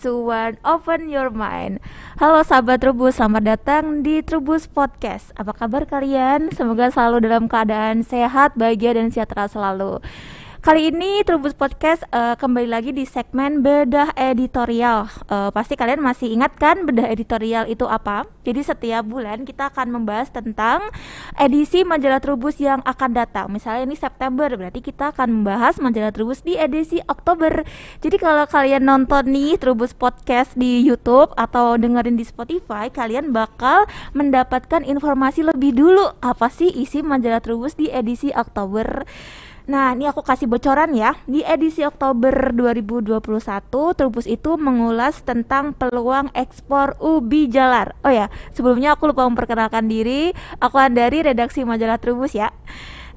Two, one, open your mind. Halo sahabat Trubus, selamat datang di Trubus Podcast. Apa kabar kalian? Semoga selalu dalam keadaan sehat, bahagia, dan sejahtera selalu. Kali ini Trubus Podcast uh, kembali lagi di segmen bedah editorial. Uh, pasti kalian masih ingat kan bedah editorial itu apa? Jadi setiap bulan kita akan membahas tentang edisi majalah Trubus yang akan datang. Misalnya ini September, berarti kita akan membahas majalah Trubus di edisi Oktober. Jadi kalau kalian nonton nih Trubus Podcast di YouTube atau dengerin di Spotify, kalian bakal mendapatkan informasi lebih dulu apa sih isi majalah Trubus di edisi Oktober. Nah, ini aku kasih bocoran ya. Di edisi Oktober 2021, Trubus itu mengulas tentang peluang ekspor ubi jalar. Oh ya, sebelumnya aku lupa memperkenalkan diri. Aku dari redaksi majalah Trubus ya.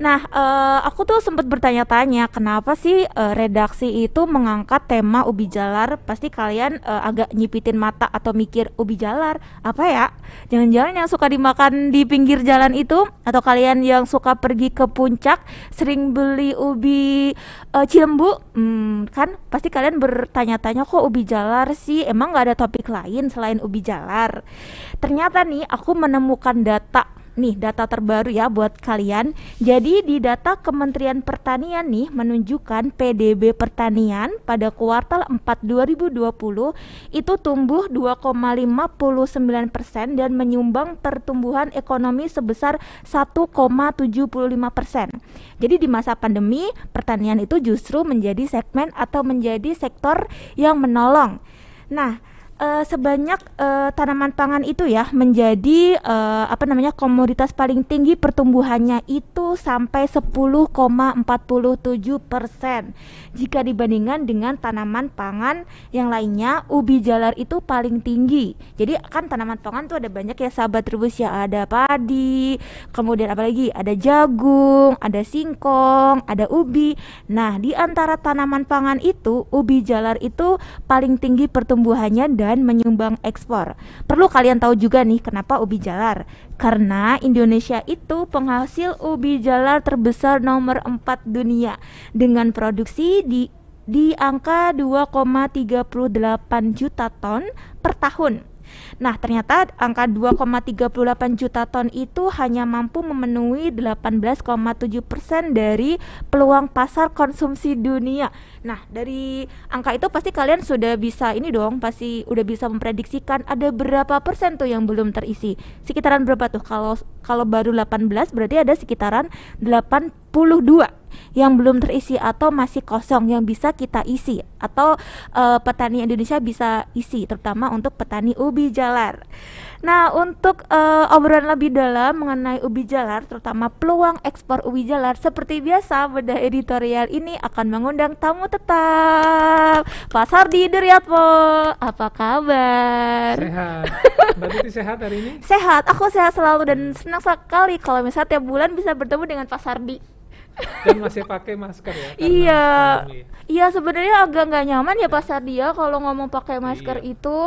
Nah, uh, aku tuh sempat bertanya-tanya kenapa sih uh, redaksi itu mengangkat tema ubi jalar? Pasti kalian uh, agak nyipitin mata atau mikir ubi jalar apa ya? Jangan-jangan yang suka dimakan di pinggir jalan itu atau kalian yang suka pergi ke puncak sering beli ubi uh, cilembu? Hmm, kan pasti kalian bertanya-tanya kok ubi jalar sih? Emang nggak ada topik lain selain ubi jalar? Ternyata nih aku menemukan data nih data terbaru ya buat kalian. Jadi di data Kementerian Pertanian nih menunjukkan PDB pertanian pada kuartal 4 2020 itu tumbuh 2,59% persen dan menyumbang pertumbuhan ekonomi sebesar 1,75%. Jadi di masa pandemi pertanian itu justru menjadi segmen atau menjadi sektor yang menolong. Nah, uh, sebanyak uh, tanaman pangan itu ya menjadi uh, apa namanya komoditas paling tinggi pertumbuhannya itu sampai 10,47 persen. Jika dibandingkan dengan tanaman pangan yang lainnya ubi jalar itu paling tinggi. Jadi kan tanaman pangan tuh ada banyak ya sahabat rebus ya. Ada padi kemudian apalagi ada jagung ada singkong ada ubi. Nah di antara tanaman pangan itu ubi jalar itu paling tinggi pertumbuhannya dan dan menyumbang ekspor. Perlu kalian tahu juga nih kenapa ubi jalar. Karena Indonesia itu penghasil ubi jalar terbesar nomor 4 dunia dengan produksi di di angka 2,38 juta ton per tahun. Nah, ternyata angka 2,38 juta ton itu hanya mampu memenuhi 18,7% dari peluang pasar konsumsi dunia. Nah, dari angka itu pasti kalian sudah bisa ini dong, pasti udah bisa memprediksikan ada berapa persen tuh yang belum terisi. Sekitaran berapa tuh? Kalau kalau baru 18 berarti ada sekitaran 82 yang belum terisi atau masih kosong yang bisa kita isi atau uh, petani Indonesia bisa isi terutama untuk petani ubi jalar. Nah, untuk uh, obrolan lebih dalam mengenai ubi jalar, terutama peluang ekspor ubi jalar, seperti biasa, bedah editorial ini akan mengundang tamu tetap. Pak Sardi Duryatmo, apa kabar? Sehat. Mbak Titi sehat hari ini? Sehat, aku sehat selalu dan senang sekali kalau misalnya tiap bulan bisa bertemu dengan Pak Sardi. Dan masih pakai masker ya? Iya, iya sebenarnya agak nggak nyaman ya Pak Sardi ya kalau ngomong pakai masker iya. itu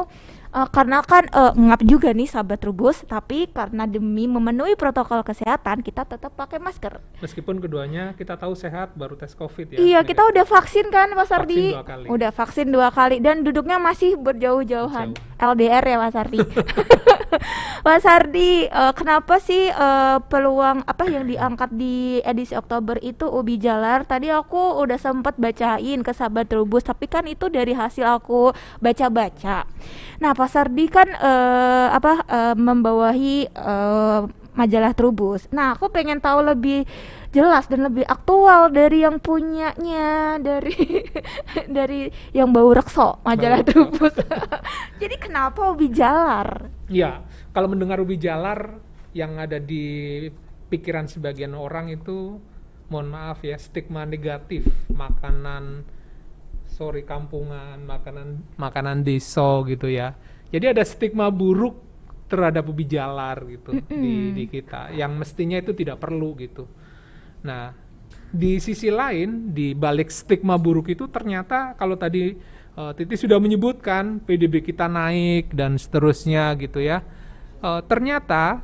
uh, karena kan uh, ngap juga nih sahabat rubus. Tapi karena demi memenuhi protokol kesehatan kita tetap pakai masker. Meskipun keduanya kita tahu sehat baru tes covid ya iya kita udah vaksin kan Mas Ardi? Udah vaksin dua kali dan duduknya masih berjauh-jauhan. Jauh. LDR ya Mas Ardi? Mas Ardi uh, kenapa sih uh, peluang apa yang diangkat di edisi Oktober itu ubi jalar? Tadi aku udah sempat bacain ke sahabat rubus tapi kan itu dari hasil aku baca-baca. Nah Mas Sardi kan uh, apa uh, membawahi uh, majalah Trubus. Nah, aku pengen tahu lebih jelas dan lebih aktual dari yang punyanya dari dari yang bau rekso majalah bau Trubus. Jadi kenapa ubi jalar? Iya, kalau mendengar ubi jalar yang ada di pikiran sebagian orang itu mohon maaf ya stigma negatif makanan sorry kampungan, makanan makanan deso gitu ya. Jadi ada stigma buruk terhadap ubi jalar gitu di di kita yang mestinya itu tidak perlu gitu. Nah, di sisi lain di balik stigma buruk itu ternyata kalau tadi uh, Titi sudah menyebutkan PDB kita naik dan seterusnya gitu ya. Uh, ternyata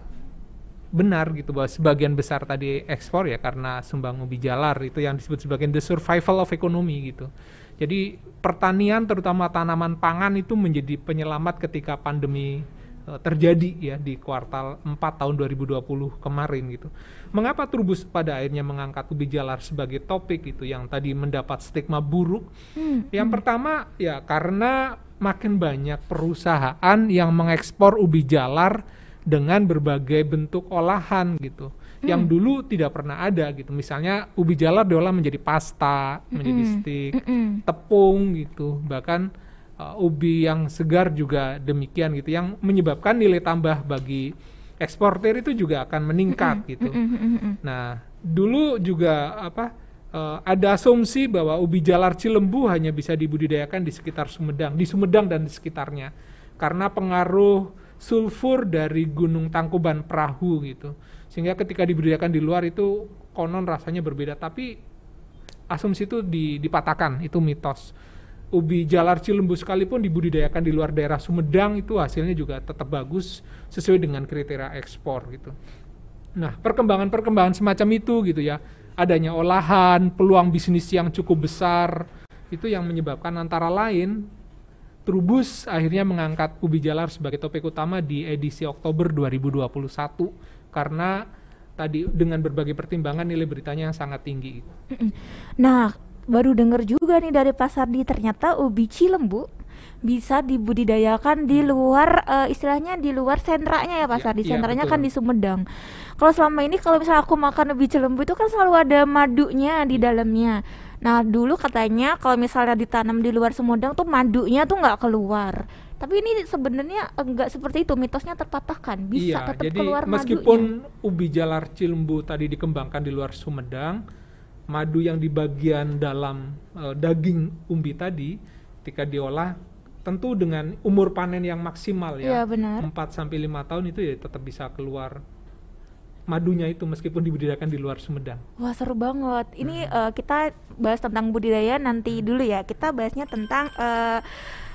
benar gitu bahwa sebagian besar tadi ekspor ya karena sumbang ubi jalar itu yang disebut sebagai the survival of economy gitu. Jadi pertanian terutama tanaman pangan itu menjadi penyelamat ketika pandemi uh, terjadi ya di kuartal 4 tahun 2020 kemarin gitu. Mengapa Trubus pada akhirnya mengangkat ubi jalar sebagai topik itu yang tadi mendapat stigma buruk? Hmm. Yang hmm. pertama ya karena makin banyak perusahaan yang mengekspor ubi jalar dengan berbagai bentuk olahan gitu hmm. yang dulu tidak pernah ada gitu misalnya ubi jalar diolah menjadi pasta hmm. menjadi stik hmm. tepung gitu bahkan uh, ubi yang segar juga demikian gitu yang menyebabkan nilai tambah bagi eksportir itu juga akan meningkat hmm. gitu hmm. nah dulu juga apa uh, ada asumsi bahwa ubi jalar Cilembu hanya bisa dibudidayakan di sekitar Sumedang di Sumedang dan di sekitarnya karena pengaruh sulfur dari Gunung Tangkuban Perahu gitu. Sehingga ketika dibudidayakan di luar itu konon rasanya berbeda, tapi asumsi itu dipatahkan, itu mitos. Ubi jalar cilembu sekalipun dibudidayakan di luar daerah Sumedang itu hasilnya juga tetap bagus sesuai dengan kriteria ekspor gitu. Nah, perkembangan-perkembangan semacam itu gitu ya, adanya olahan, peluang bisnis yang cukup besar, itu yang menyebabkan antara lain Trubus akhirnya mengangkat ubi jalar sebagai topik utama di edisi Oktober 2021 karena tadi dengan berbagai pertimbangan nilai beritanya yang sangat tinggi. Nah, baru dengar juga nih dari pasar di ternyata ubi cilembu bisa dibudidayakan di luar uh, istilahnya di luar sentranya ya pasar ya, di sentranya ya, kan di Sumedang. Kalau selama ini kalau misalnya aku makan ubi cilembu itu kan selalu ada madunya di dalamnya. Nah dulu katanya kalau misalnya ditanam di luar Sumedang tuh madunya tuh nggak keluar. Tapi ini sebenarnya enggak seperti itu, mitosnya terpatahkan. Bisa iya, tetap jadi keluar meskipun madunya. ubi jalar cilembu tadi dikembangkan di luar Sumedang, madu yang di bagian dalam uh, daging umbi tadi ketika diolah tentu dengan umur panen yang maksimal ya, ya benar. 4 sampai 5 tahun itu ya tetap bisa keluar madunya itu meskipun dibudidayakan di luar Sumedang. Wah seru banget. Ini hmm. uh, kita bahas tentang budidaya nanti dulu ya. Kita bahasnya tentang uh,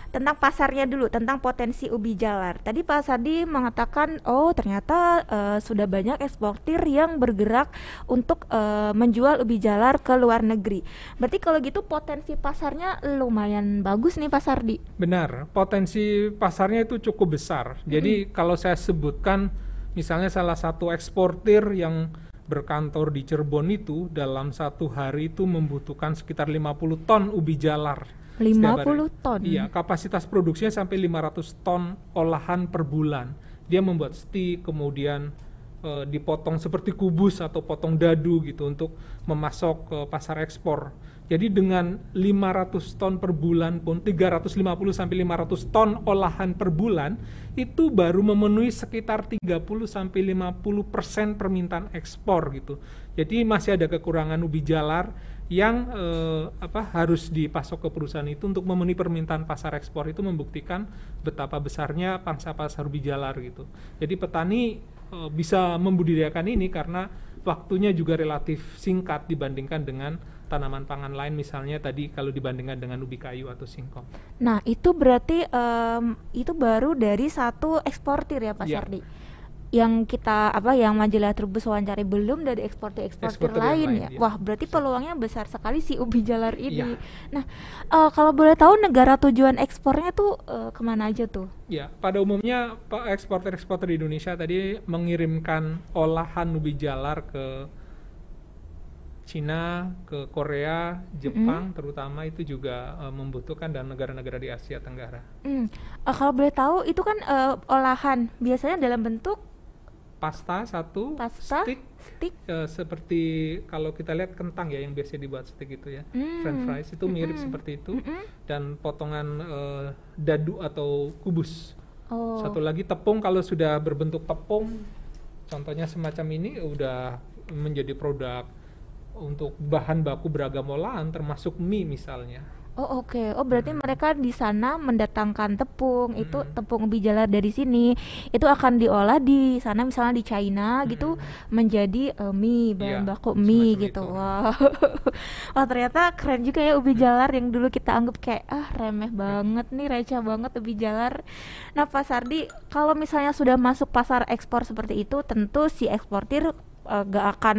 tentang pasarnya dulu, tentang potensi ubi jalar. Tadi Pak Sadi mengatakan, oh ternyata uh, sudah banyak eksportir yang bergerak untuk uh, menjual ubi jalar ke luar negeri. Berarti kalau gitu potensi pasarnya lumayan bagus nih Pak Sardi. Benar, potensi pasarnya itu cukup besar. Jadi -hmm. kalau saya sebutkan Misalnya salah satu eksportir yang berkantor di Cirebon itu dalam satu hari itu membutuhkan sekitar 50 ton ubi jalar. 50 ton? Iya, kapasitas produksinya sampai 500 ton olahan per bulan. Dia membuat stik, kemudian e, dipotong seperti kubus atau potong dadu gitu untuk memasok ke pasar ekspor. Jadi dengan 500 ton per bulan pun 350 sampai 500 ton olahan per bulan itu baru memenuhi sekitar 30 sampai 50 persen permintaan ekspor gitu. Jadi masih ada kekurangan ubi jalar yang eh, apa harus dipasok ke perusahaan itu untuk memenuhi permintaan pasar ekspor itu membuktikan betapa besarnya pangsa pasar ubi jalar gitu. Jadi petani eh, bisa membudidayakan ini karena waktunya juga relatif singkat dibandingkan dengan tanaman pangan lain misalnya tadi kalau dibandingkan dengan ubi kayu atau singkong. Nah itu berarti um, itu baru dari satu eksportir ya Pak ya. Sardi yang kita apa yang majalah Trubus wawancari belum dari eksportir eksportir lain, lain ya. ya. Wah, berarti peluangnya besar sekali si ubi jalar ini. Ya. Nah, uh, kalau boleh tahu negara tujuan ekspornya tuh uh, ke mana aja tuh? Ya, pada umumnya eksportir eksportir di Indonesia tadi mengirimkan olahan ubi jalar ke Cina, ke Korea, Jepang mm. terutama itu juga uh, membutuhkan dan negara-negara di Asia Tenggara. Mm. Uh, kalau boleh tahu itu kan uh, olahan biasanya dalam bentuk pasta satu, pasta, stick, stick. Uh, seperti kalau kita lihat kentang ya yang biasa dibuat stick itu ya, mm. French fries itu mirip mm. seperti itu mm -hmm. dan potongan uh, dadu atau kubus. Oh. Satu lagi tepung kalau sudah berbentuk tepung, contohnya semacam ini udah menjadi produk untuk bahan baku beragam olahan termasuk mie misalnya. Oh oke, oh berarti Mm-mm. mereka di sana mendatangkan tepung, itu Mm-mm. tepung ubi jalar dari sini, itu akan diolah di sana misalnya di China gitu Mm-mm. menjadi eh, mie, bahan Iya, baku mie gitu. itu. Wow, wah ternyata keren juga ya ubi jalar yang dulu kita anggap kayak ah remeh banget nih, receh banget ubi jalar. Nah Pak Sardi, kalau misalnya sudah masuk pasar ekspor seperti itu, tentu si eksportir eh, gak akan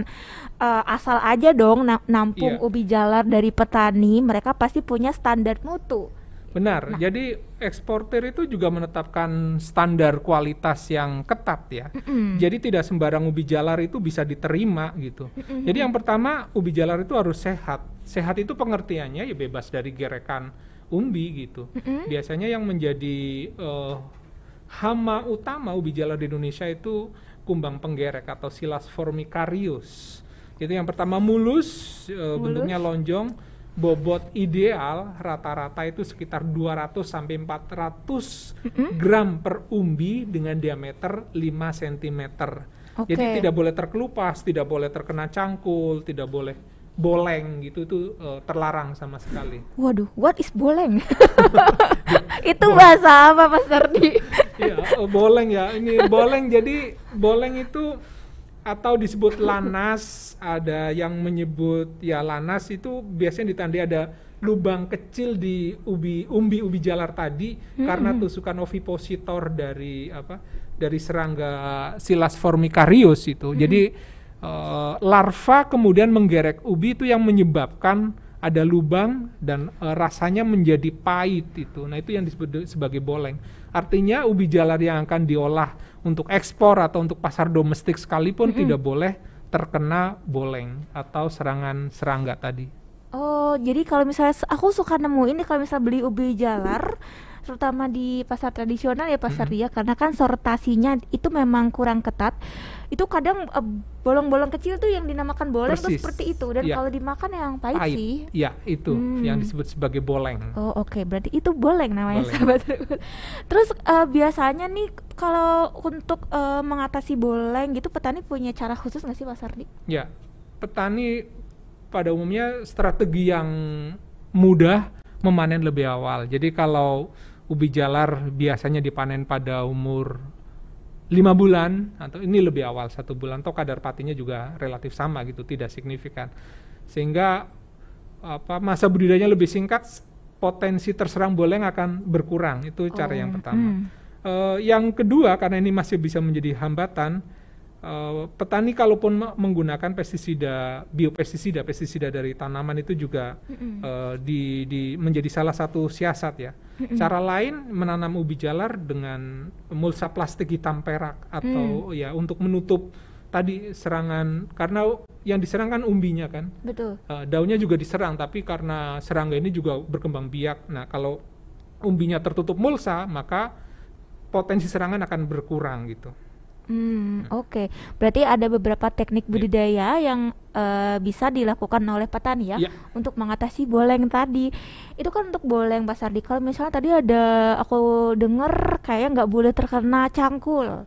eh, asal aja dong na- nampung Iya. ubi jalar dari petani, mereka pasti punya standar mutu. Benar. Nah. Jadi eksportir itu juga menetapkan standar kualitas yang ketat ya. Mm-mm. Jadi tidak sembarang ubi jalar itu bisa diterima gitu. Mm-mm. Jadi yang pertama ubi jalar itu harus sehat. Sehat itu pengertiannya ya bebas dari gerekan umbi gitu. Mm-mm. Biasanya yang menjadi eh, hama utama ubi jalar di Indonesia itu kumbang penggerek atau Silas formicarius. Itu yang pertama mulus, eh, Mulus. bentuknya lonjong, bobot ideal rata-rata itu sekitar 200 sampai 400 gram per umbi dengan diameter 5 cm. Oke. Jadi tidak boleh terkelupas, tidak boleh terkena cangkul, tidak boleh boleng gitu itu eh, terlarang sama sekali. Waduh, what is boleng? itu bahasa apa Mas Sardi? Iya, eh, boleng ya. Ini boleng jadi boleng itu atau disebut lanas, ada yang menyebut ya lanas itu biasanya ditandai ada lubang kecil di ubi umbi ubi jalar tadi karena tusukan ovipositor dari apa dari serangga Silas formicarius itu. Jadi eh, larva kemudian menggerek ubi itu yang menyebabkan ada lubang dan eh, rasanya menjadi pahit itu. Nah, itu yang disebut sebagai boleng. Artinya ubi jalar yang akan diolah untuk ekspor atau untuk pasar domestik sekalipun tidak boleh terkena boleng atau serangan serangga tadi. Oh, jadi kalau misalnya aku suka nemu ini kalau misalnya beli ubi jalar terutama di pasar tradisional ya pasar dia karena kan sortasinya itu memang kurang ketat. Itu kadang eh, bolong-bolong kecil tuh yang dinamakan boleng tuh Persis. seperti itu dan Iya. kalau dimakan yang pahit, Pahit. sih. Ya, itu Hmm. yang disebut sebagai boleng. Oh oke, berarti itu boleng namanya Boleng. sahabat. Terus eh, biasanya nih kalau untuk eh, mengatasi boleng gitu petani punya cara khusus nggak sih Pak Sardi? Ya, petani pada umumnya strategi yang mudah memanen lebih awal. Jadi kalau ubi jalar biasanya dipanen pada umur lima bulan atau ini lebih awal satu bulan, toh kadar patinya juga relatif sama gitu, tidak signifikan. Sehingga apa masa budidayanya lebih singkat, potensi terserang boleng akan berkurang. Itu cara yang Oh, pertama. hmm. Eh, yang kedua karena ini masih bisa menjadi hambatan, eh, petani kalaupun me- menggunakan pestisida, biopestisida, pestisida dari tanaman itu juga Mm-mm. eh, di, di- menjadi salah satu siasat ya. Mm-mm. Cara lain menanam ubi jalar dengan mulsa plastik hitam perak atau ya untuk menutup tadi serangan karena yang diserang kan umbinya kan. Betul. Eh, daunnya juga diserang tapi karena serangga ini juga berkembang biak. Nah, kalau umbinya tertutup mulsa, maka potensi serangan akan berkurang gitu. Hmm, oke. Berarti ada beberapa teknik budidaya yang eh, bisa dilakukan oleh petani ya Iya. untuk mengatasi boleng tadi. Itu kan untuk boleng Pak Sardi. Kalau misalnya tadi ada aku dengar kayak nggak boleh terkena cangkul.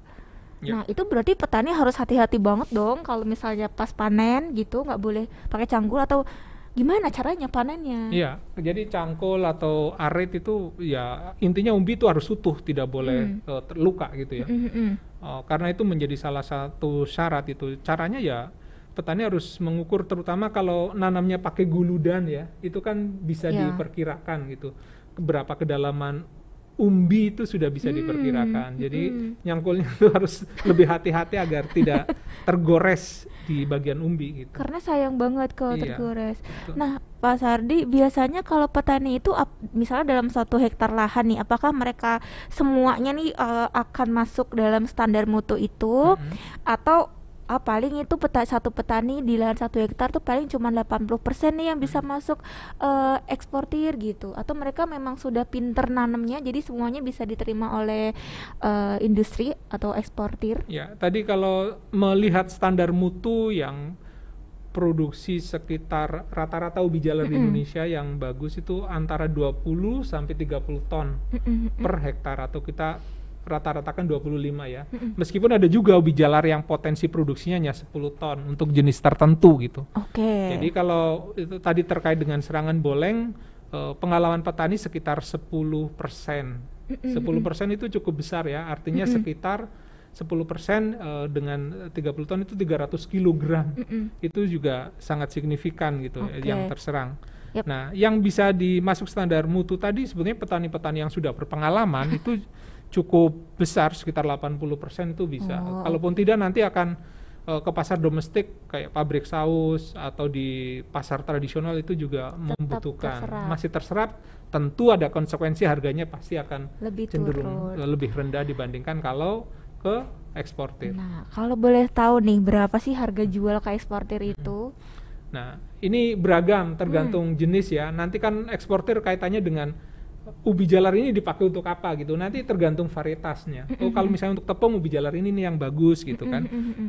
Ya. Nah, itu berarti petani harus hati-hati banget dong kalau misalnya pas panen gitu nggak boleh pakai cangkul atau gimana caranya panennya? Iya, jadi cangkul atau arit itu ya intinya umbi itu harus utuh, tidak boleh eh, terluka gitu ya. Mm, mm, Oh, karena itu menjadi salah satu syarat itu. Caranya ya petani harus mengukur terutama kalau nanamnya pakai guludan ya, itu kan bisa Ya. diperkirakan gitu. Berapa kedalaman umbi itu sudah bisa Hmm, diperkirakan. Jadi mm-mm. nyangkulnya itu harus lebih hati-hati agar tidak tergores di bagian umbi gitu. Karena sayang banget kalau Iya, tergores. betul. Nah, Pak Sardi, biasanya kalau petani itu ap- misalnya dalam satu hektar lahan nih, apakah mereka semuanya nih eh, akan masuk dalam standar mutu itu Mm-mm. atau ah, paling itu peta satu petani di lahan satu hektar tuh paling cuma 80% nih yang bisa masuk eh, eksportir gitu. Atau mereka memang sudah pinter nanamnya jadi semuanya bisa diterima oleh eh, industri atau eksportir Ya, tadi kalau melihat standar mutu yang produksi sekitar rata-rata ubi jalar di. Indonesia yang bagus itu antara 20 sampai 30 ton per hektar atau kita rata-ratakan 25 ya. Mm-mm. Meskipun ada juga ubi jalar yang potensi produksinya hanya 10 ton untuk jenis tertentu gitu. Oke. Jadi kalau itu tadi terkait dengan serangan boleng eh, pengalaman petani sekitar 10 persen. 10 persen itu cukup besar ya, artinya sekitar 10 persen eh, dengan 30 ton itu 300 kilogram. Itu juga sangat signifikan gitu ya, Oke. yang terserang. Yap. Nah, yang bisa dimasuk standar mutu tadi sebetulnya petani-petani yang sudah berpengalaman itu cukup besar sekitar 80% itu bisa. Oh. Kalaupun tidak nanti akan eh, ke pasar domestik kayak pabrik saus atau di pasar tradisional itu juga membutuhkan terserap. masih terserap. Tentu ada konsekuensi harganya pasti akan Lebih cenderung turun. lebih rendah dibandingkan kalau ke eksportir. Nah, kalau boleh tahu nih berapa sih harga jual ke eksportir itu? Nah, ini beragam Hmm. tergantung jenis ya. Nanti kan eksportir kaitannya dengan ubi jalar ini dipakai untuk apa gitu. Nanti tergantung varietasnya. Oh, kalau misalnya untuk tepung ubi jalar ini nih yang bagus gitu kan.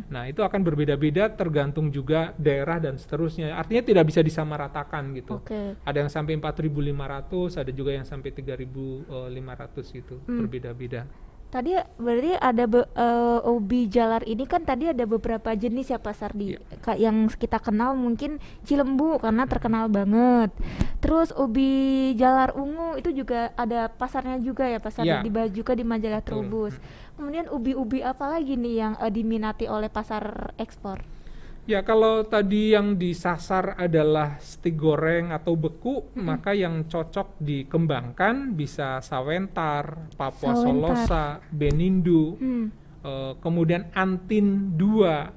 Nah, itu akan berbeda-beda tergantung juga daerah dan seterusnya. Artinya tidak bisa disamaratakan gitu. Oke. Ada yang sampai 4.500, ada juga yang sampai 3.500 gitu. Hmm. Berbeda-beda. Tadi berarti ada be- eh, ubi jalar ini kan tadi ada beberapa jenis ya Pak Sardi. Ka- Yang kita kenal mungkin Cilembu karena terkenal banget. Terus ubi jalar ungu itu juga ada pasarnya juga ya Pak Sardi Iya. di baju juga di majalah. Trubus. Kemudian ubi-ubi apa lagi nih yang eh, diminati oleh pasar ekspor? Ya kalau tadi yang disasar adalah stik goreng atau beku, maka yang cocok dikembangkan bisa sawentar, Papua Sawentar. Solosa, Benindu, Hmm. eh, kemudian antin 2,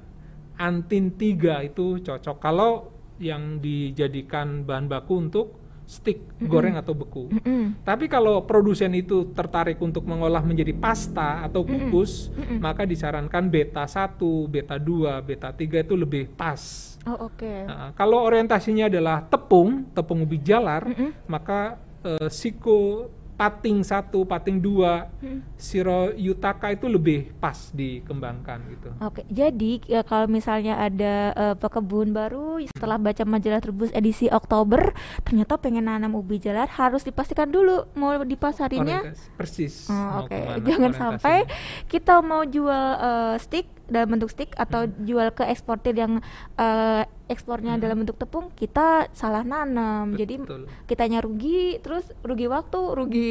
antin 3 itu cocok. Kalau yang dijadikan bahan baku untuk stik goreng atau beku. Mm-mm. Tapi kalau produsen itu tertarik untuk mengolah menjadi pasta atau kukus, maka disarankan beta 1, beta 2, beta 3 itu lebih pas. Oh oke. Nah, kalau orientasinya adalah tepung, tepung ubi jalar, Mm-mm. maka eh, siko pating 1, pating 2, siro yutaka itu lebih pas dikembangkan gitu. Oke, jadi ya, kalau misalnya ada eh, pekebun baru setelah baca majalah Trubus edisi Oktober, ternyata pengen nanam ubi jalar harus dipastikan dulu mau dipasarinya. Orientasi- persis. Oh, Oke, ke mana jangan sampai kita mau jual eh, stick dalam bentuk stick atau jual ke eksportir yang eh, ekspornya dalam bentuk tepung, kita salah nanam. Jadi Betul. kitanya rugi, terus rugi waktu, rugi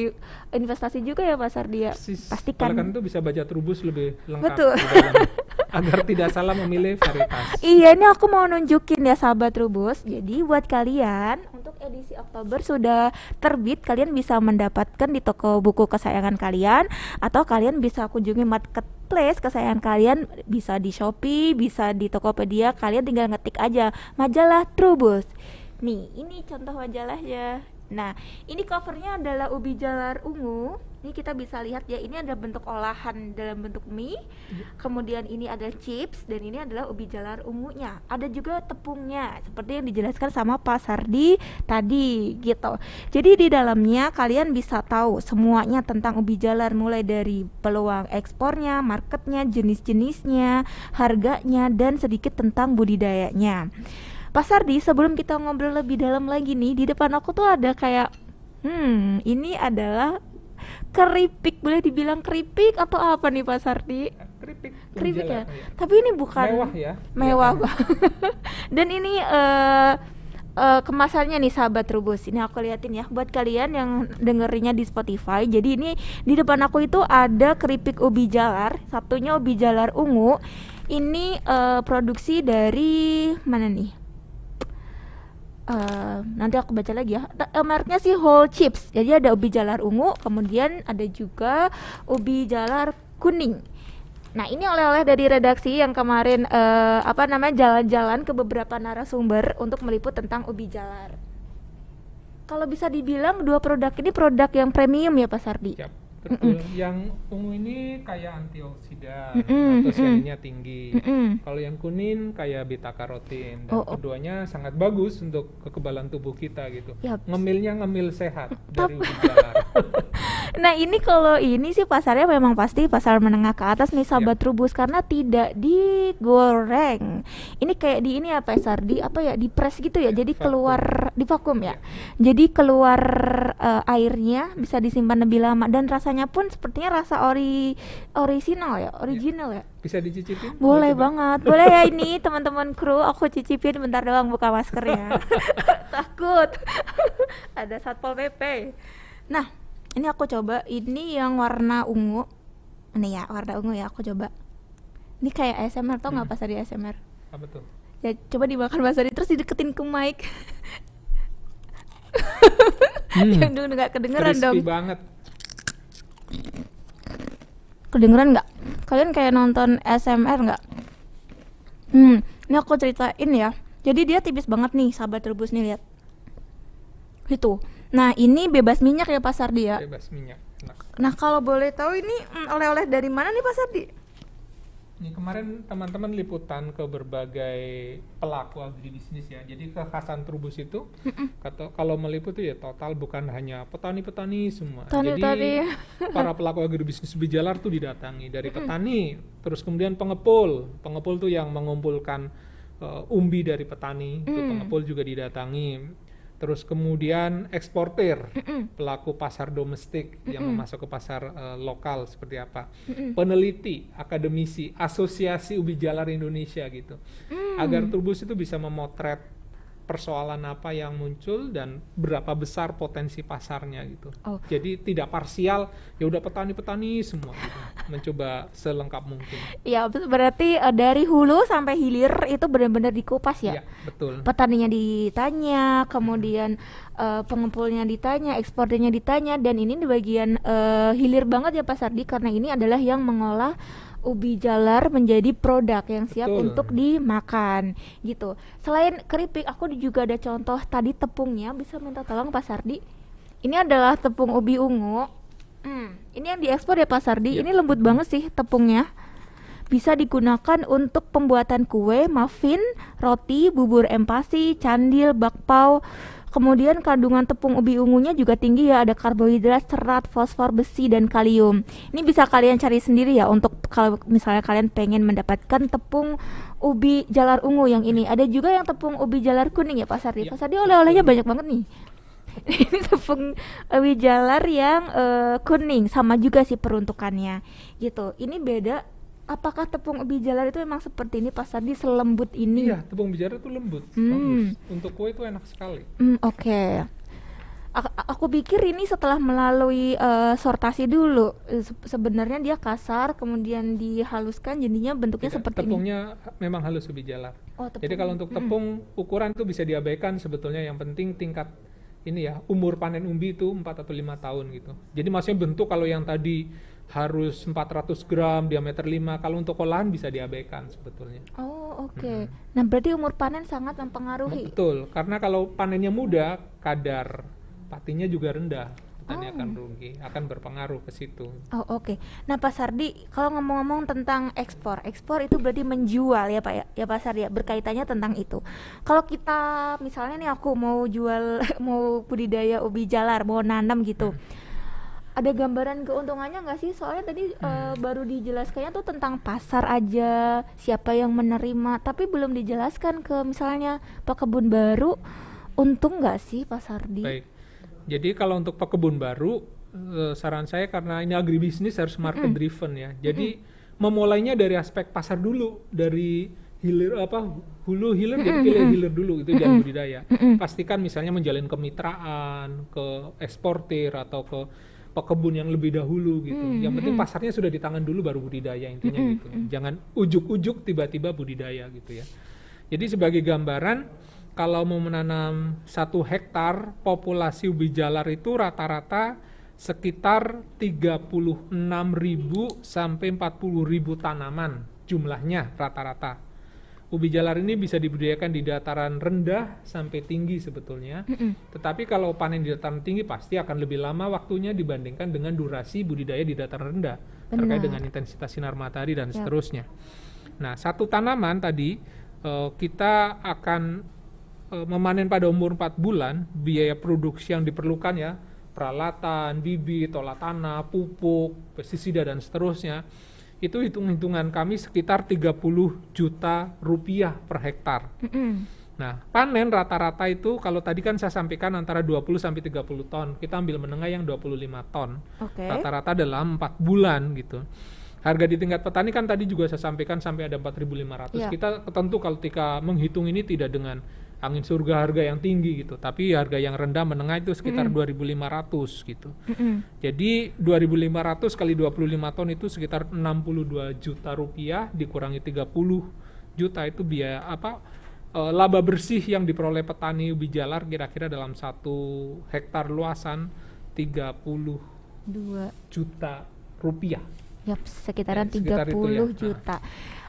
investasi juga ya Pak Sardia. Persis. Pastikan. Karena itu bisa baca trubus lebih lengkap Betul. agar tidak salah memilih varietas. Iya, ini aku mau nunjukin ya sahabat Rubus. Jadi buat kalian untuk edisi Oktober sudah terbit, kalian bisa mendapatkan di toko buku kesayangan kalian atau kalian bisa kunjungi marketplace kesayangan kalian bisa di Shopee, bisa di Tokopedia. Kalian tinggal ngetik aja majalah Trubus. Nih, ini contoh majalahnya. Nah, ini covernya adalah ubi jalar ungu. Ini kita bisa lihat ya, ini ada bentuk olahan dalam bentuk mie. Kemudian ini ada chips dan ini adalah ubi jalar ungunya. Ada juga tepungnya, seperti yang dijelaskan sama Pak Sardi tadi gitu. Jadi di dalamnya kalian bisa tahu semuanya tentang ubi jalar mulai dari peluang ekspornya, marketnya, jenis-jenisnya, harganya dan sedikit tentang budidayanya. Pak Sardi, sebelum kita ngobrol lebih dalam lagi nih, di depan aku tuh ada kayak, hmm, ini adalah keripik, boleh dibilang keripik atau apa nih Pak Sardi? Keripik. Keripik ya. Tapi ini bukan Mewah ya. Mewah banget. Dan ini eh eh, kemasannya nih sahabat Rubus. Ini aku liatin ya buat kalian yang dengerinnya di Spotify. Jadi ini di depan aku itu ada keripik ubi jalar, satunya ubi jalar ungu. Ini eh, produksi dari mana nih? Eh, nanti aku baca lagi ya. Eh, mereknya sih Whole Chips. Jadi ada ubi jalar ungu, kemudian ada juga ubi jalar kuning. Nah, ini oleh-oleh dari redaksi yang kemarin eh, apa namanya jalan-jalan ke beberapa narasumber untuk meliput tentang ubi jalar. Kalau bisa dibilang dua produk ini produk yang premium ya Pak Sardi. Yap, betul. Yang ungu ini kayak antioksidan Mm-mm, atau tinggi. Mm-mm. Kalau yang kuning kayak beta karotin dan Oh, oh. keduanya sangat bagus untuk kekebalan tubuh kita gitu. Yap. Ngemilnya ngemil sehat dari ubi jalar. Nah ini kalau ini sih pasarnya memang pasti pasar menengah ke atas nih sahabat Trubus karena tidak digoreng. Ini kayak di ini apa ya Sardi apa ya di press gitu ya. Ya, jadi vakum. keluar di vakum ya. Jadi keluar eh, airnya bisa disimpan lebih lama dan rasanya rasanya pun sepertinya rasa ori original ya, original ya. Bisa dicicipin? Boleh coba? banget. Boleh ya ini teman-teman kru, aku cicipin bentar doang buka maskernya. Takut. Ada Satpol PP. Nah, ini aku coba ini yang warna ungu. Ini ya, warna ungu ya aku coba. Ini kayak ASMR tau nggak Hmm. pas tadi ASMR? Apa tuh? Ya coba dimakan Mas Adi terus dideketin ke mic. Hmm, Yang dulu nggak kedengeran dong. crispy banget. Kedengeran nggak? Kalian kayak nonton ASMR nggak? Hmm, ini aku ceritain ya. Jadi dia tipis banget nih, sahabat rebus nih lihat. Itu. Nah ini bebas minyak ya Pak Sardi ya. Bebas minyak. Enak. Nah kalau boleh tahu ini mm, oleh-oleh dari mana nih Pak Sardi? Ini kemarin teman-teman liputan ke berbagai pelaku agribisnis ya. Jadi kekhasan Trubus itu kata kalau meliput itu ya total bukan hanya petani-petani semua. Petani-petani. Jadi para pelaku agribisnis Bijalar tuh didatangi dari petani, terus kemudian pengepul. Pengepul tuh yang mengumpulkan eh, umbi dari petani, itu Mm. pengepul juga didatangi. Terus kemudian eksportir, pelaku pasar domestik yang memasuk ke pasar eh, lokal seperti apa, peneliti, akademisi, asosiasi ubi jalar Indonesia gitu, Mm. agar Turbus itu bisa memotret persoalan apa yang muncul dan berapa besar potensi pasarnya gitu. Oh. Jadi tidak parsial, ya udah petani-petani semua gitu, mencoba selengkap mungkin. Ya ber- berarti eh, dari hulu sampai hilir itu benar-benar dikupas ya. Iya, betul. petaninya ditanya, kemudian eh, pengepulnya ditanya, ekspornya ditanya, dan ini di bagian eh, hilir banget ya Pak Sardi karena ini adalah yang mengolah ubi jalar menjadi produk yang siap Betul. untuk dimakan gitu. Selain keripik, aku juga ada contoh tadi tepungnya. Bisa minta tolong Pak Sardi? Ini adalah tepung ubi ungu. Hmm, ini yang diekspor ya Pak Sardi. Iya. Ini lembut banget sih tepungnya bisa digunakan untuk pembuatan kue, muffin, roti, bubur empasi, candil, bakpao. Kemudian kandungan tepung ubi ungunya juga tinggi ya, ada karbohidrat, serat, fosfor, besi, dan kalium. Ini bisa kalian cari sendiri ya untuk kalau misalnya kalian pengen mendapatkan tepung ubi jalar ungu yang ini. Ada juga yang tepung ubi jalar kuning ya Pak Sardi. Iya. Pak Sardi oleh-olehnya banyak banget nih. ini tepung ubi jalar yang eh, kuning sama juga sih peruntukannya gitu. Ini beda apakah tepung ubi jalar itu memang seperti ini Pak Sardi selembut ini? Iya, tepung bicara itu lembut, Hmm. bagus. Untuk kue itu enak sekali. Hmm, oke. A- aku pikir ini setelah melalui eh, sortasi dulu. Eh, se- sebenarnya dia kasar, kemudian dihaluskan jadinya bentuknya Tidak, seperti ini. tepungnya memang halus ubi jalar. Oh, Jadi tepung. kalau untuk tepung ukuran itu bisa diabaikan sebetulnya yang penting tingkat ini ya umur panen umbi itu 4 atau lima tahun gitu. Jadi maksudnya bentuk kalau yang tadi harus 400 gram diameter 5 kalau untuk olahan bisa diabaikan sebetulnya. Oh, oke. Nah, berarti umur panen sangat mempengaruhi. Betul, karena kalau panennya muda kadar patinya juga rendah. Petani Oh. akan rugi, akan berpengaruh ke situ. Oh oke. Nah Pak Sardi, kalau ngomong-ngomong tentang ekspor, ekspor itu berarti menjual ya Pak ya, ya Pak Sardi ya, berkaitannya tentang itu. Kalau kita misalnya nih aku mau jual, mau budidaya ubi jalar, mau nanam gitu, ada gambaran keuntungannya nggak sih? Soalnya tadi eh, baru dijelaskannya tuh tentang pasar aja, siapa yang menerima, tapi belum dijelaskan ke misalnya pekebun baru, untung nggak sih Pak Sardi? Baik. Jadi kalau untuk pekebun baru, eh, saran saya karena ini agribisnis harus market driven ya. Jadi memulainya dari aspek pasar dulu, dari hilir apa hulu hilir jadi hilir hilir dulu itu jangan budidaya. Pastikan misalnya menjalin kemitraan ke eksportir atau ke pekebun yang lebih dahulu gitu. Yang penting pasarnya sudah di tangan dulu baru budidaya intinya gitu. Jangan ujuk-ujuk tiba-tiba budidaya gitu ya. Jadi sebagai gambaran kalau mau menanam satu hektar populasi ubi jalar itu rata-rata sekitar 36.000 sampai 40.000 tanaman jumlahnya rata-rata. Ubi jalar ini bisa dibudidayakan di dataran rendah sampai tinggi sebetulnya. Tetapi kalau panen di dataran tinggi pasti akan lebih lama waktunya dibandingkan dengan durasi budidaya di dataran rendah terkait Benar. dengan intensitas sinar matahari dan Yap. seterusnya. Nah, satu tanaman tadi eh, kita akan eh, memanen pada umur 4 bulan, biaya produksi yang diperlukan ya, peralatan, bibit, olah tanah, pupuk, pestisida dan seterusnya. Itu hitung-hitungan kami sekitar 30 juta rupiah per hektar. Mm-mm. Nah, panen rata-rata itu kalau tadi kan saya sampaikan antara 20 sampai 30 ton. Kita ambil menengah yang 25 ton. Oke. Rata-rata dalam 4 bulan gitu. Harga di tingkat petani kan tadi juga saya sampaikan sampai ada 4.500. Iya. Kita tentu kalau ketika menghitung ini tidak dengan angin surga harga yang tinggi gitu, tapi harga yang rendah menengah itu sekitar 2.500 gitu. Mm-mm. Jadi 2.500 kali 25 ton itu sekitar 62 juta rupiah dikurangi 30 juta itu biaya apa eh, laba bersih yang diperoleh petani ubi jalar kira-kira dalam satu hektar luasan 30 Dua. juta rupiah. Yap, sekitaran Ya, sekitar 30 itu ya. juta. Nah,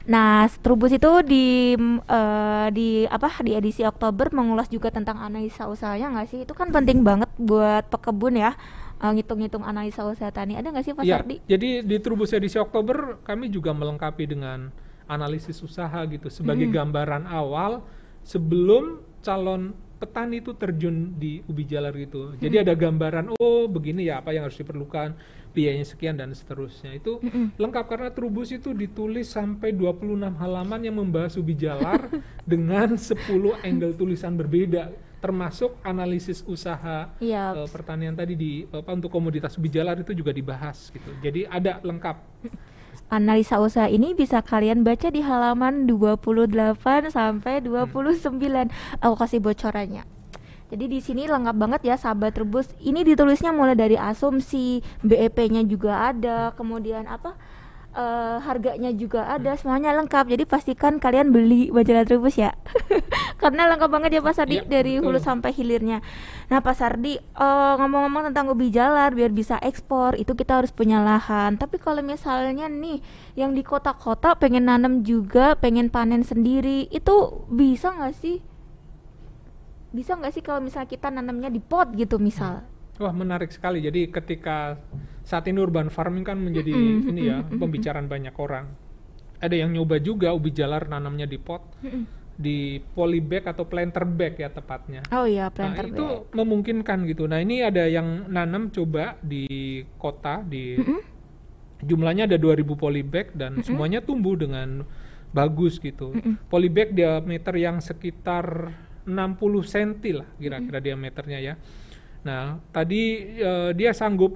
Trubus itu di eh, di apa di edisi Oktober mengulas juga tentang analisa usahanya nggak sih? Itu kan penting banget buat pekebun ya. eh, ngitung-ngitung analisa usaha tani. Ada nggak sih Pak Ya, Sardi? jadi di Trubus edisi Oktober kami juga melengkapi dengan analisis usaha gitu sebagai gambaran awal sebelum calon petani itu terjun di ubi jalar gitu. Jadi ada gambaran oh begini ya apa yang harus diperlukan, biayanya sekian dan seterusnya. Itu lengkap karena Trubus itu ditulis sampai 26 halaman yang membahas ubi jalar dengan 10 angle tulisan berbeda termasuk analisis usaha Iya. eh, pertanian tadi di apa untuk komoditas ubi jalar itu juga dibahas gitu. Jadi ada lengkap. Analisa usaha ini bisa kalian baca di halaman 28 sampai 29. Aku kasih bocorannya. Jadi di sini lengkap banget ya sahabat rebus. Ini ditulisnya mulai dari asumsi, BEP-nya juga ada, kemudian apa? eh, harganya juga ada, semuanya lengkap. Jadi pastikan kalian beli majalah Trubus ya. Karena lengkap banget ya Pak Sardi Iya, dari hulu sampai hilirnya. Nah, Pak Sardi, eh, ngomong-ngomong tentang ubi jalar biar bisa ekspor, itu kita harus punya lahan. Tapi kalau misalnya nih yang di kota-kota pengen nanam juga, pengen panen sendiri, itu bisa nggak sih? Bisa nggak sih kalau misalnya kita nanamnya di pot gitu misal? Wah menarik sekali. Jadi ketika saat ini urban farming kan menjadi Mm-mm, ini ya pembicaraan banyak orang. Ada yang nyoba juga ubi jalar nanamnya di pot, di polybag atau planter bag ya tepatnya. Oh iya, Nah, planter itu bag. memungkinkan gitu. Nah, ini ada yang nanam coba di kota di jumlahnya ada 2000 polybag dan semuanya tumbuh dengan bagus gitu. Polybag diameter yang sekitar 60 cm lah kira-kira diameternya ya. Nah, tadi eh, dia sanggup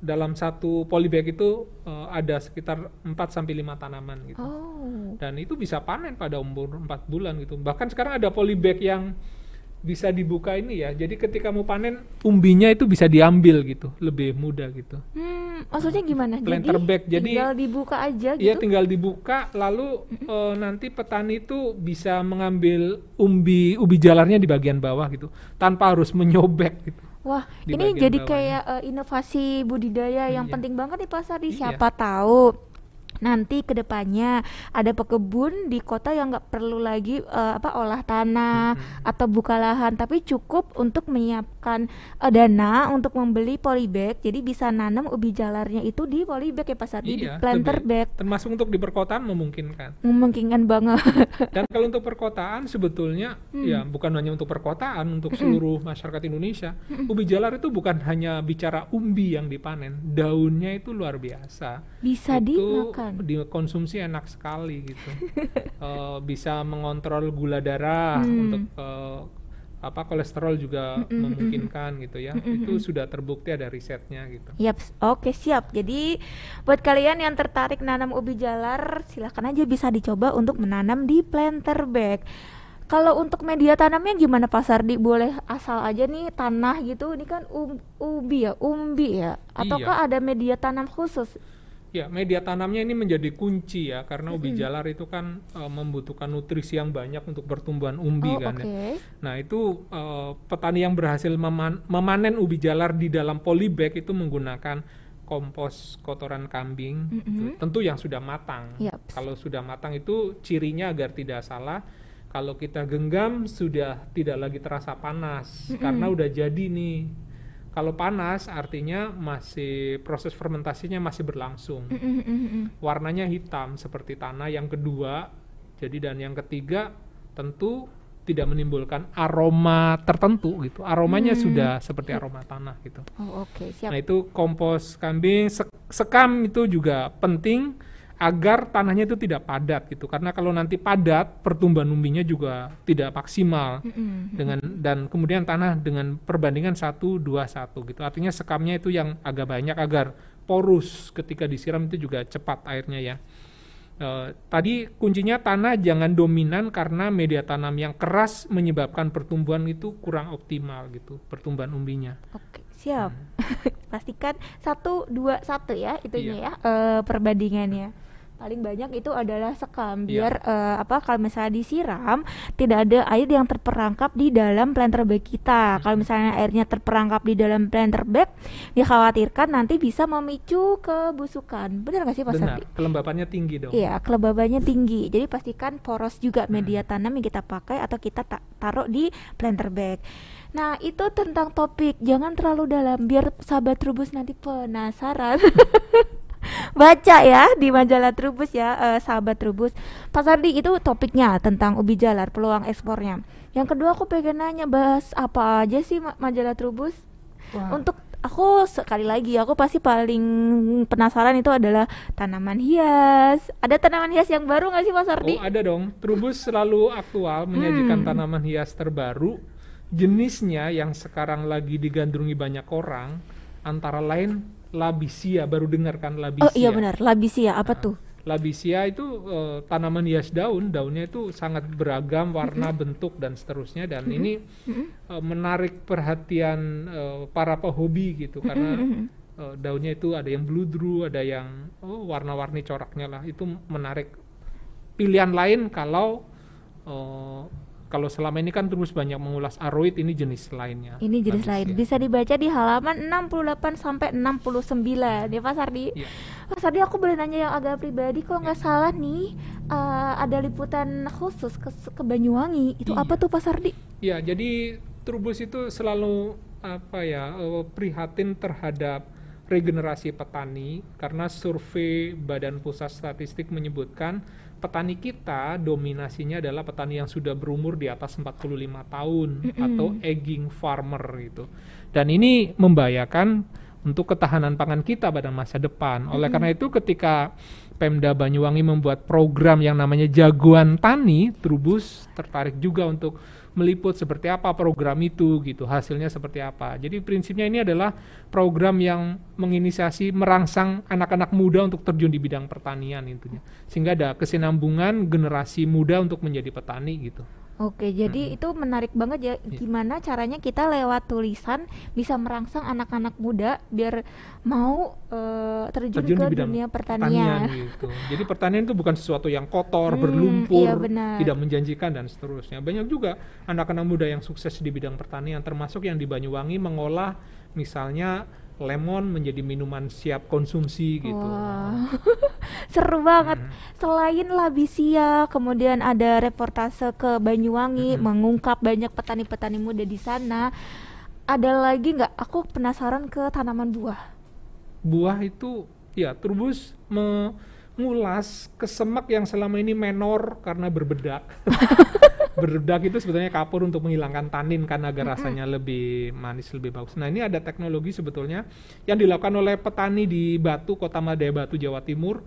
dalam satu polybag itu eh, ada sekitar 4 sampai 5 tanaman gitu Oh. dan itu bisa panen pada umur 4 bulan gitu. Bahkan sekarang ada polybag yang bisa dibuka ini ya. Jadi ketika mau panen umbinya itu bisa diambil gitu, lebih mudah gitu. Hmm, maksudnya gimana? Planter jadi bag, jadi- tinggal dibuka aja Iya gitu. tinggal dibuka lalu eh, nanti petani itu bisa mengambil umbi ubi jalarnya di bagian bawah gitu tanpa harus menyobek gitu. Wah, ini jadi bawahnya. kayak eh, inovasi budidaya yang Iya. penting banget di pasar di Iya. siapa tahu nanti ke depannya ada pekebun di kota yang nggak perlu lagi eh, apa olah tanah atau buka lahan tapi cukup untuk menyiapkan eh, dana untuk membeli polybag jadi bisa nanam ubi jalarnya itu di polybag ya Pak Sardi di Iya, planter lebih- bag Termasuk untuk di perkotaan memungkinkan. memungkinkan banget Dan kalau untuk perkotaan sebetulnya Hmm. ya bukan hanya untuk perkotaan, untuk seluruh masyarakat Indonesia. Ubi jalar itu bukan hanya bicara umbi yang dipanen, daunnya itu luar biasa. bisa itu dimakan dikonsumsi enak sekali gitu. Eh, bisa mengontrol gula darah Hmm. untuk eh, apa kolesterol juga memungkinkan gitu ya. Itu sudah terbukti ada risetnya gitu. Yap, oke siap. Jadi buat kalian yang tertarik nanam ubi jalar, silahkan aja bisa dicoba untuk menanam di planter bag. Kalau untuk media tanamnya gimana Pak Sardi? Boleh asal aja nih tanah gitu. Ini kan um- ubi ya, umbi ya. Ataukah ada media tanam khusus? Ya, media tanamnya ini menjadi kunci ya karena ubi jalar itu kan eh, membutuhkan nutrisi yang banyak untuk pertumbuhan umbi oh, kan oke. ya. Nah, itu eh, petani yang berhasil meman- memanen ubi jalar di dalam polybag itu menggunakan kompos kotoran kambing gitu. tentu yang sudah matang. Yaps. Kalau sudah matang itu cirinya agar tidak salah kalau kita genggam sudah tidak lagi terasa panas karena udah jadi nih. Kalau panas artinya masih proses fermentasinya masih berlangsung. Mm, mm, mm, mm. Warnanya hitam seperti tanah. Yang kedua, jadi dan yang ketiga tentu tidak menimbulkan aroma tertentu gitu. Aromanya sudah seperti aroma tanah gitu. Oh, oke, siap. Nah, itu kompos kambing, sek- sekam itu juga penting agar tanahnya itu tidak padat gitu karena kalau nanti padat pertumbuhan umbinya juga tidak maksimal Mm-mm. dengan dan kemudian tanah dengan perbandingan satu dua satu gitu artinya sekamnya itu yang agak banyak agar porus ketika disiram itu juga cepat airnya ya Eh, tadi kuncinya tanah jangan dominan karena media tanam yang keras menyebabkan pertumbuhan itu kurang optimal gitu pertumbuhan umbinya Oke, siap. Hmm. Pastikan satu dua satu ya itunya Iya. ya eh, perbandingannya. Paling banyak itu adalah sekam Iya. biar eh, apa kalau misalnya disiram tidak ada air yang terperangkap di dalam planter bag kita. Kalau Hmm. misalnya airnya terperangkap di dalam planter bag, dikhawatirkan nanti bisa memicu kebusukan. Benar nggak sih Pak benar Sardi? kelembapannya tinggi dong Iya, kelembabannya tinggi. Jadi pastikan poros juga Hmm. media tanam yang kita pakai atau kita ta- taruh di planter bag. Nah, itu tentang topik. Jangan terlalu dalam biar sahabat Trubus nanti penasaran. Baca ya di majalah Trubus ya, eh, sahabat Trubus. Pak Sardi itu topiknya tentang ubi jalar, peluang ekspornya. Yang kedua aku pengen nanya bahas apa aja sih ma- majalah Trubus? Wah, Untuk aku sekali lagi aku pasti paling penasaran itu adalah tanaman hias. Ada tanaman hias yang baru nggak sih Mas Ardi? Oh ada dong, Trubus selalu aktual menyajikan Hmm. tanaman hias terbaru. Jenisnya yang sekarang lagi digandrungi banyak orang, antara lain Labisia, baru dengar kan Labisia? oh iya benar, labisia apa tuh? Labisia itu eh, tanaman hias daun, daunnya itu sangat beragam warna, bentuk dan seterusnya dan ini Mm-mm. eh, menarik perhatian eh, para pehobi gitu karena Mm-mm. eh, daunnya itu ada yang bludru, ada yang oh, warna-warni coraknya lah itu menarik. Pilihan lain kalau eh, kalau selama ini kan terus banyak mengulas aroid ini jenis lainnya. Ini jenis lain. ya. Bisa dibaca di halaman 68 sampai 69 ya Pak Sardi. Iya. Pak Sardi aku boleh nanya yang agak pribadi kalau nggak salah nih eh, ada liputan khusus ke, ke Banyuwangi. Itu Iya. apa tuh Pak Sardi? Ya, jadi Trubus itu selalu apa ya eh, prihatin terhadap regenerasi petani karena survei Badan Pusat Statistik menyebutkan petani kita dominasinya adalah petani yang sudah berumur di atas 45 tahun Mm-mm. atau aging farmer gitu. Dan ini membahayakan untuk ketahanan pangan kita pada masa depan. Oleh karena itu ketika Pemda Banyuwangi membuat program yang namanya Jagoan Tani, Trubus tertarik juga untuk meliput seperti apa program itu gitu, hasilnya seperti apa. Jadi prinsipnya ini adalah program yang menginisiasi merangsang anak-anak muda untuk terjun di bidang pertanian intinya. Sehingga ada kesinambungan generasi muda untuk menjadi petani gitu. Oke, jadi itu menarik banget ya. Iya. Gimana caranya kita lewat tulisan bisa merangsang anak-anak muda biar mau eh, terjun, terjun ke di bidang dunia pertanian pertanian. gitu. Jadi pertanian itu bukan sesuatu yang kotor, Hmm, berlumpur, iya benar. tidak menjanjikan dan seterusnya. Banyak juga anak-anak muda yang sukses di bidang pertanian termasuk yang di Banyuwangi mengolah misalnya lemon menjadi minuman siap konsumsi gitu. Wah, seru banget. Hmm. Selain Labisia, kemudian ada reportase ke Banyuwangi Mm-mm. mengungkap banyak petani-petani muda di sana. Ada lagi nggak? Aku penasaran ke tanaman buah. Buah itu ya Trubus mengulas kesemak yang selama ini menor karena berbedak. berbedak itu sebetulnya kapur untuk menghilangkan tanin kan agar rasanya lebih manis lebih bagus. Nah ini ada teknologi sebetulnya yang dilakukan oleh petani di Batu Kota Madaya Batu Jawa Timur.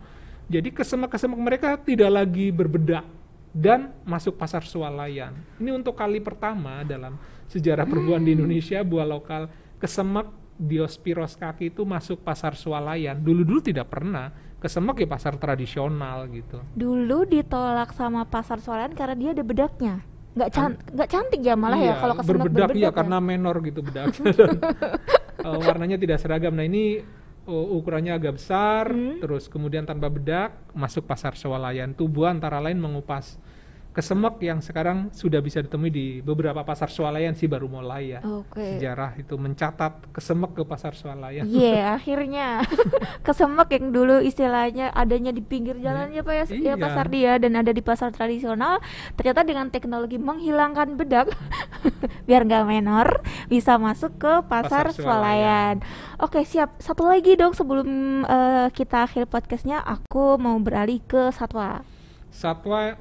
Jadi kesemak-kesemak mereka tidak lagi berbedak dan masuk pasar swalayan. Ini untuk kali pertama dalam sejarah perbuahan di Indonesia buah lokal kesemak Diospyros kaki itu masuk pasar swalayan. Dulu-dulu tidak pernah. Kesemak ya pasar tradisional gitu. Dulu ditolak sama pasar swalayan karena dia ada bedaknya. Nggak can- nggak cantik ya malah ya Iya, kalau kesemak berbedak, berbedak ya, ya. karena menor gitu bedaknya dan eh, warnanya tidak seragam. Nah ini eh, ukurannya agak besar, Hmm. terus kemudian tanpa bedak masuk pasar swalayan. Tubuh antara lain mengupas kesemek yang sekarang sudah bisa ditemui di beberapa pasar swalayan sih baru mulai ya. Oke. Sejarah itu mencatat kesemek ke pasar swalayan. Iya, akhirnya kesemek yang dulu istilahnya adanya di pinggir jalan ya Pak ya, ya Iya. pasar dia dan ada di pasar tradisional, ternyata dengan teknologi menghilangkan bedak biar nggak menor bisa masuk ke pasar, Pasar swalayan. Oke, siap. Satu lagi dong sebelum eh, kita akhir podcastnya, aku mau beralih ke satwa. Satwa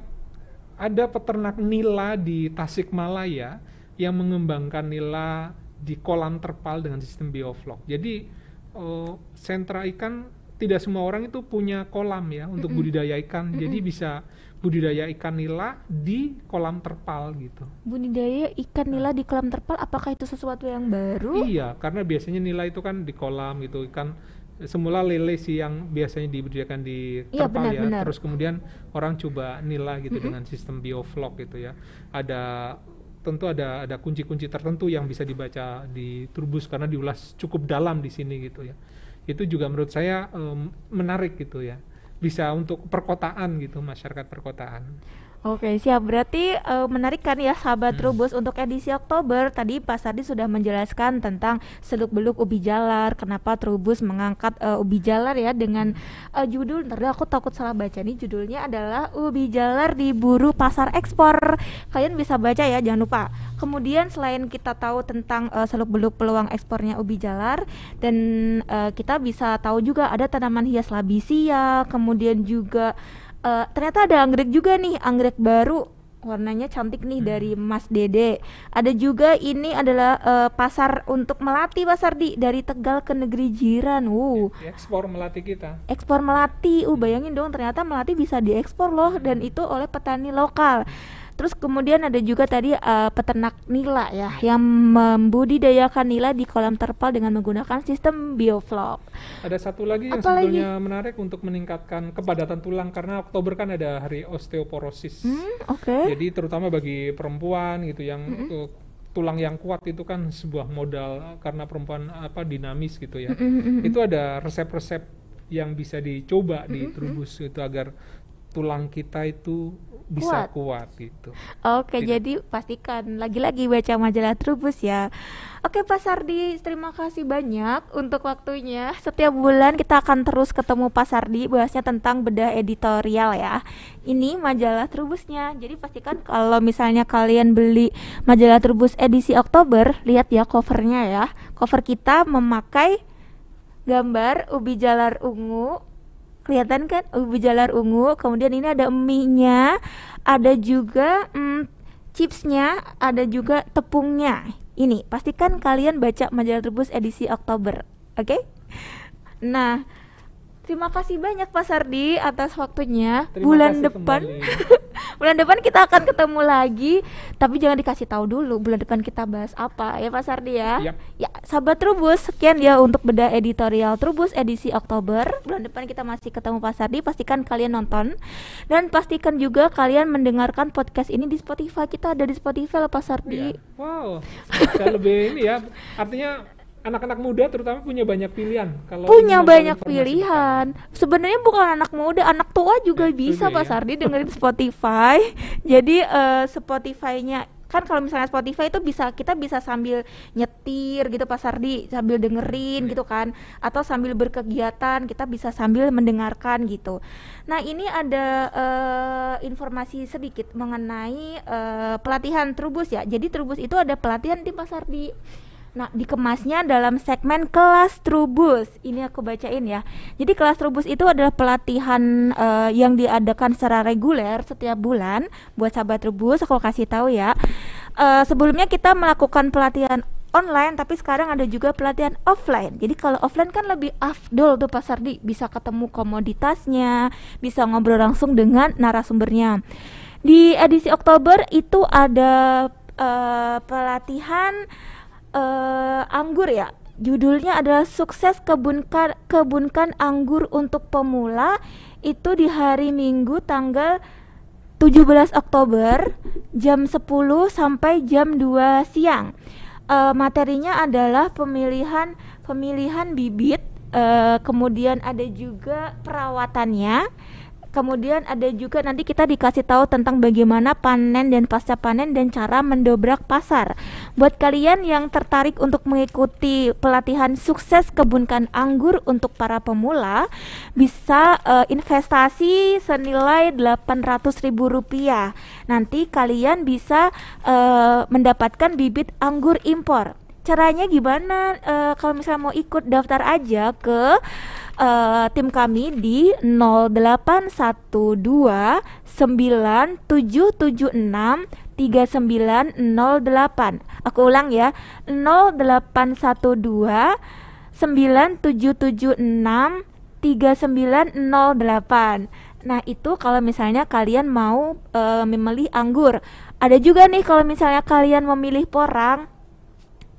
ada peternak nila di Tasikmalaya yang mengembangkan nila di kolam terpal dengan sistem bioflok. Jadi eh, sentra ikan tidak semua orang itu punya kolam ya untuk Mm-mm. budidaya ikan. Jadi Mm-mm. bisa budidaya ikan nila di kolam terpal gitu. Budidaya ikan nila di kolam terpal apakah itu sesuatu yang baru? Iya, karena biasanya nila itu kan di kolam gitu ikan semula lele sih yang biasanya dibudidayakan di Iya, terpal benar, ya. benar. Terus kemudian orang coba nila gitu Mm-mm. dengan sistem bioflok gitu ya. Ada tentu ada ada kunci-kunci tertentu yang bisa dibaca di Turbus karena diulas cukup dalam di sini gitu ya. Itu juga menurut saya em, menarik gitu ya. Bisa untuk perkotaan gitu, masyarakat perkotaan. Oke, siap. Berarti eh, menarik kan ya sahabat Hmm. Trubus untuk edisi Oktober. Tadi Pak Sardi sudah menjelaskan tentang seluk-beluk ubi jalar, kenapa Trubus mengangkat eh, ubi jalar ya dengan eh, judul ntar aku takut salah baca nih judulnya adalah ubi jalar diburu pasar ekspor. Kalian bisa baca ya, jangan lupa. Kemudian selain kita tahu tentang eh, seluk-beluk peluang ekspornya ubi jalar dan eh, kita bisa tahu juga ada tanaman hias labisia, kemudian juga Eh, ternyata ada anggrek juga nih, anggrek baru warnanya cantik nih Hmm. dari Mas Dede. Ada juga ini adalah eh, pasar untuk melati Pak Sardi dari Tegal ke negeri jiran. Uh, Ekspor melati kita. ekspor melati. Uh, bayangin dong ternyata melati bisa diekspor loh dan itu oleh petani lokal. Terus kemudian ada juga tadi eh, peternak nila ya yang membudidayakan nila di kolam terpal dengan menggunakan sistem bioflok. Ada satu lagi yang Apa lagi? sebetulnya menarik untuk meningkatkan kepadatan tulang karena Oktober kan ada hari osteoporosis. Hmm, oke. Jadi terutama bagi perempuan gitu yang eh, tulang yang kuat itu kan sebuah modal karena perempuan apa dinamis gitu ya. Mm-mm, mm-mm. Itu ada resep-resep yang bisa dicoba di Trubus itu agar tulang kita itu bisa kuat, gitu. Oke, Tidak. jadi pastikan lagi-lagi baca majalah Trubus ya. Oke, Pak Sardi, terima kasih banyak untuk waktunya. Setiap bulan kita akan terus ketemu Pak Sardi bahasnya tentang bedah editorial ya. Ini majalah Trubusnya. Jadi pastikan kalau misalnya kalian beli majalah Trubus edisi Oktober, lihat ya covernya ya. Cover kita memakai gambar ubi jalar ungu kelihatan kan? Ubi jalar ungu kemudian ini ada mie-nya ada juga mm, chipsnya ada juga tepungnya. Ini pastikan kalian baca majalah Trubus edisi Oktober oke? Nah terima kasih banyak Pak Sardi atas waktunya Terima bulan depan bulan depan kita akan ketemu lagi tapi jangan dikasih tahu dulu bulan depan kita bahas apa ya Pak Sardi ya Yap. Ya, sahabat Trubus, sekian ya untuk bedah editorial Trubus edisi Oktober. Bulan depan kita masih ketemu Pak Sardi, pastikan kalian nonton dan pastikan juga kalian mendengarkan podcast ini di Spotify. Kita ada di Spotify loh Pak Sardi. Iya. Wow, lebih ini ya. Artinya anak-anak muda terutama punya banyak pilihan. Kalau Punya banyak pilihan. Sebenarnya bukan anak muda, anak tua juga Ya, bisa juga Pak ya. Sardi dengerin Spotify. Jadi eh, Spotify-nya kan kalau misalnya Spotify itu bisa kita bisa sambil nyetir gitu Pak Sardi sambil dengerin Iya. gitu kan atau sambil berkegiatan kita bisa sambil mendengarkan gitu. Nah ini ada eh, informasi sedikit mengenai eh, pelatihan Trubus ya. Jadi Trubus itu ada pelatihan di Pak Sardi. Nah, dikemasnya dalam segmen kelas Trubus. Ini aku bacain ya. Jadi kelas Trubus itu adalah pelatihan eh, yang diadakan secara reguler setiap bulan buat sahabat Trubus. Aku kasih tahu ya. Eh, sebelumnya kita melakukan pelatihan online, tapi sekarang ada juga pelatihan offline. Jadi kalau offline kan lebih afdol tuh Pak Sardi, bisa ketemu komoditasnya, bisa ngobrol langsung dengan narasumbernya. Di edisi Oktober itu ada eh, pelatihan eh, anggur ya. Judulnya adalah sukses kebunkan kebunkan anggur untuk pemula itu di hari Minggu tanggal 17 Oktober jam 10 sampai jam 2 siang. Eh, materinya adalah pemilihan pemilihan bibit, eh, kemudian ada juga perawatannya. Kemudian ada juga nanti kita dikasih tahu tentang bagaimana panen dan pasca panen dan cara mendobrak pasar. Buat kalian yang tertarik untuk mengikuti pelatihan sukses kebunkan anggur untuk para pemula, bisa eh, investasi senilai Rp800.000. Nanti kalian bisa eh, mendapatkan bibit anggur impor. Caranya gimana? Eh, kalau misalnya mau ikut daftar aja ke eh, tim kami di 0812 9776 3908. Aku ulang ya. 0812 9776 3908. Nah, itu kalau misalnya kalian mau uh, memilih anggur. Ada juga nih kalau misalnya kalian memilih porang,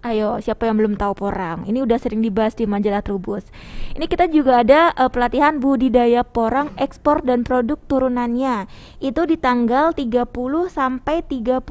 Ayo, siapa yang belum tahu porang? Ini udah sering dibahas di majalah Trubus. Ini kita juga ada uh, pelatihan budidaya porang, ekspor dan produk turunannya. Itu di tanggal 30 sampai 31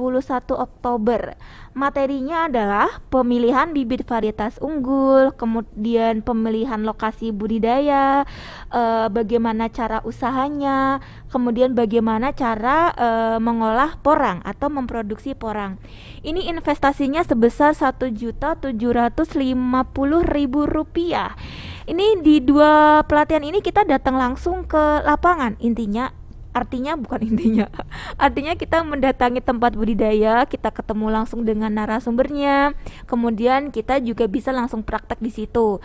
Oktober. Materinya adalah pemilihan bibit varietas unggul, kemudian pemilihan lokasi budidaya, e, bagaimana cara usahanya, kemudian bagaimana cara e, mengolah porang atau memproduksi porang. Ini investasinya sebesar Rp1.750.000. Ini di dua pelatihan ini kita datang langsung ke lapangan. Intinya artinya bukan intinya. Artinya kita mendatangi tempat budidaya kita ketemu langsung dengan narasumbernya. Kemudian kita juga bisa langsung praktek di situ.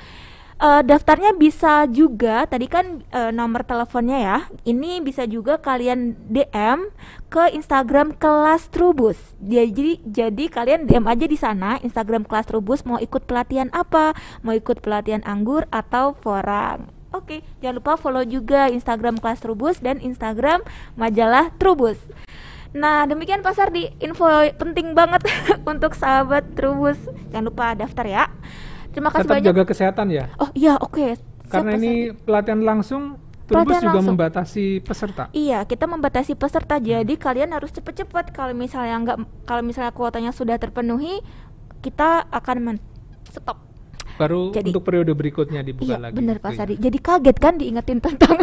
Uh, daftarnya bisa juga tadi kan uh, nomor teleponnya ya. Ini bisa juga kalian DM ke Instagram kelas Trubus. Jadi jadi kalian DM aja di sana Instagram kelas Trubus mau ikut pelatihan apa? Mau ikut pelatihan anggur atau forang Oke, jangan lupa follow juga Instagram kelas Trubus dan Instagram majalah Trubus. Nah, demikian pasar di info penting banget untuk sahabat Trubus. Jangan lupa daftar ya. Terima kasih Tetap banyak. jaga kesehatan ya. Oh iya, oke. Okay. Karena ini pelatihan langsung Trubus juga langsung. membatasi peserta. Iya, kita membatasi peserta. Jadi kalian harus cepat-cepat. Kalau misalnya enggak, kalau misalnya kuotanya sudah terpenuhi, kita akan men stop baru jadi, untuk periode berikutnya dibuka iya, lagi. Benar Pak Sari. Jadi kaget kan diingetin tentang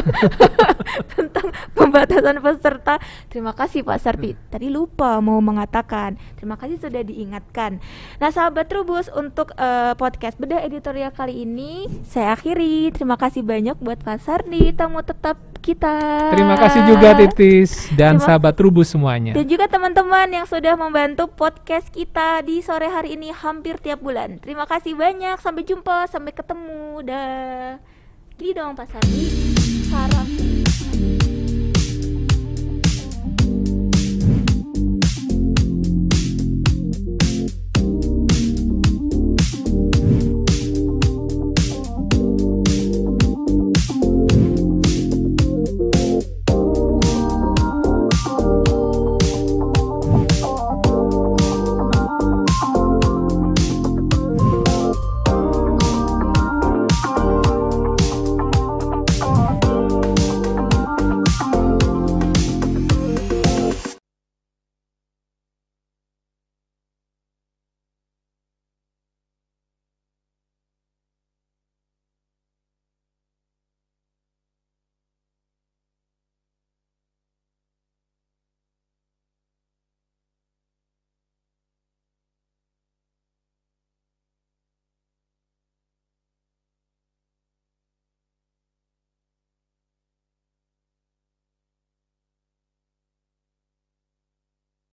tentang pembatasan peserta. Terima kasih Pak Sardi. Hmm. Tadi lupa mau mengatakan. Terima kasih sudah diingatkan. Nah, sahabat Trubus untuk uh, podcast bedah editorial kali ini saya akhiri. Terima kasih banyak buat Pak Sardi tamu tetap kita. Terima kasih juga Titis dan Terima sahabat Trubus semuanya. Dan juga teman-teman yang sudah membantu podcast kita di sore hari ini hampir tiap bulan. Terima kasih banyak. Sampai jumpa, sampai ketemu. Dah. Gini dong Pak Sandi. Sarang.